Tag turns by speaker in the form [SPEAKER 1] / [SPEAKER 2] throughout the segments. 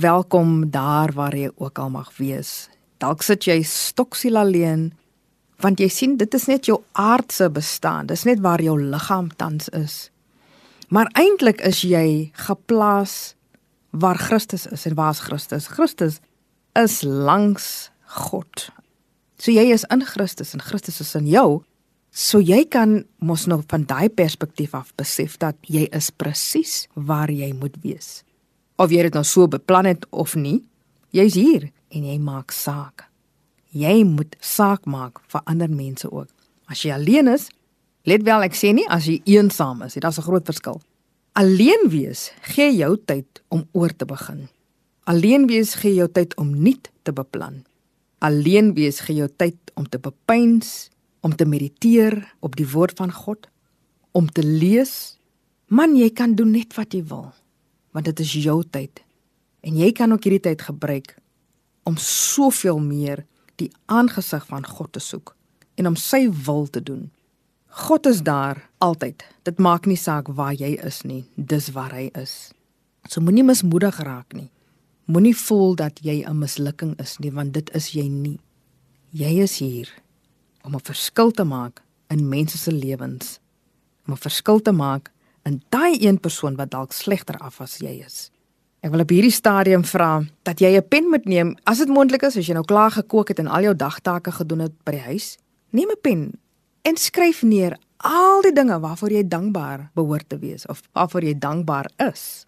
[SPEAKER 1] welkom daar waar jy ook al mag wees. Dalk sit jy stoksiel alleen want jy sien dit is net jou aardse bestaan. Dis net waar jou liggaam tans is. Maar eintlik is jy geplaas waar Christus is en waar is Christus? Christus is langs God. So jy is in Christus en Christus is in jou. So jy kan mos nou van daai perspektief af besef dat jy is presies waar jy moet wees. Of jy dit nou so beplan het of nie, jy's hier en jy maak saak. Jy moet saak maak vir ander mense ook. As jy alleen is, let wel ek sê nie as jy eensaam is, dit is 'n groot verskil. Alleen wees gee jou tyd om oor te begin. Alleen wees gee jou tyd om nuut te beplan. Alleen wees gee jou tyd om te bepeins, om te mediteer op die woord van God, om te lees. Man, jy kan doen net wat jy wil, want dit is jou tyd. En jy kan ook hierdie tyd gebruik om soveel meer die aangesig van God te soek en om sy wil te doen. God is daar altyd. Dit maak nie saak waar jy is nie, dis waar hy is. So moenie mismoedig raak nie. Moenie voel dat jy 'n mislukking is nie, want dit is jy nie. Jy is hier om 'n verskil te maak in mense se lewens. Om 'n verskil te maak in daai een persoon wat dalk slegter af as jy is. Ek wil op hierdie stadium vra dat jy 'n pen moet neem as dit moontlik is as jy nou klaar gekook het en al jou dagtake gedoen het by die huis. Neem 'n pen en skryf neer al die dinge waarvoor jy dankbaar behoort te wees of waarvoor jy dankbaar is.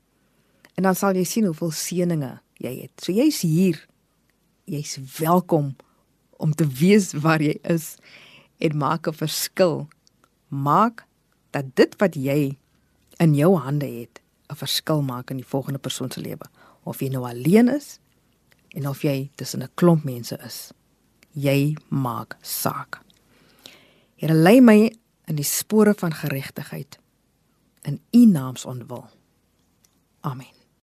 [SPEAKER 1] En dan sal jy sien hoeveel seëninge jy het. So jy's hier. Jy's welkom om te weet waar jy is en maak 'n verskil. Maak dat dit wat jy in jou hande het 'n verskil maak in die volgende persoon se lewe. Of jy nou alleen is en of jy tussen 'n klomp mense is. Jy maak saak. Here lei my in die spore van geregtigheid in U naam se onwil. Amen.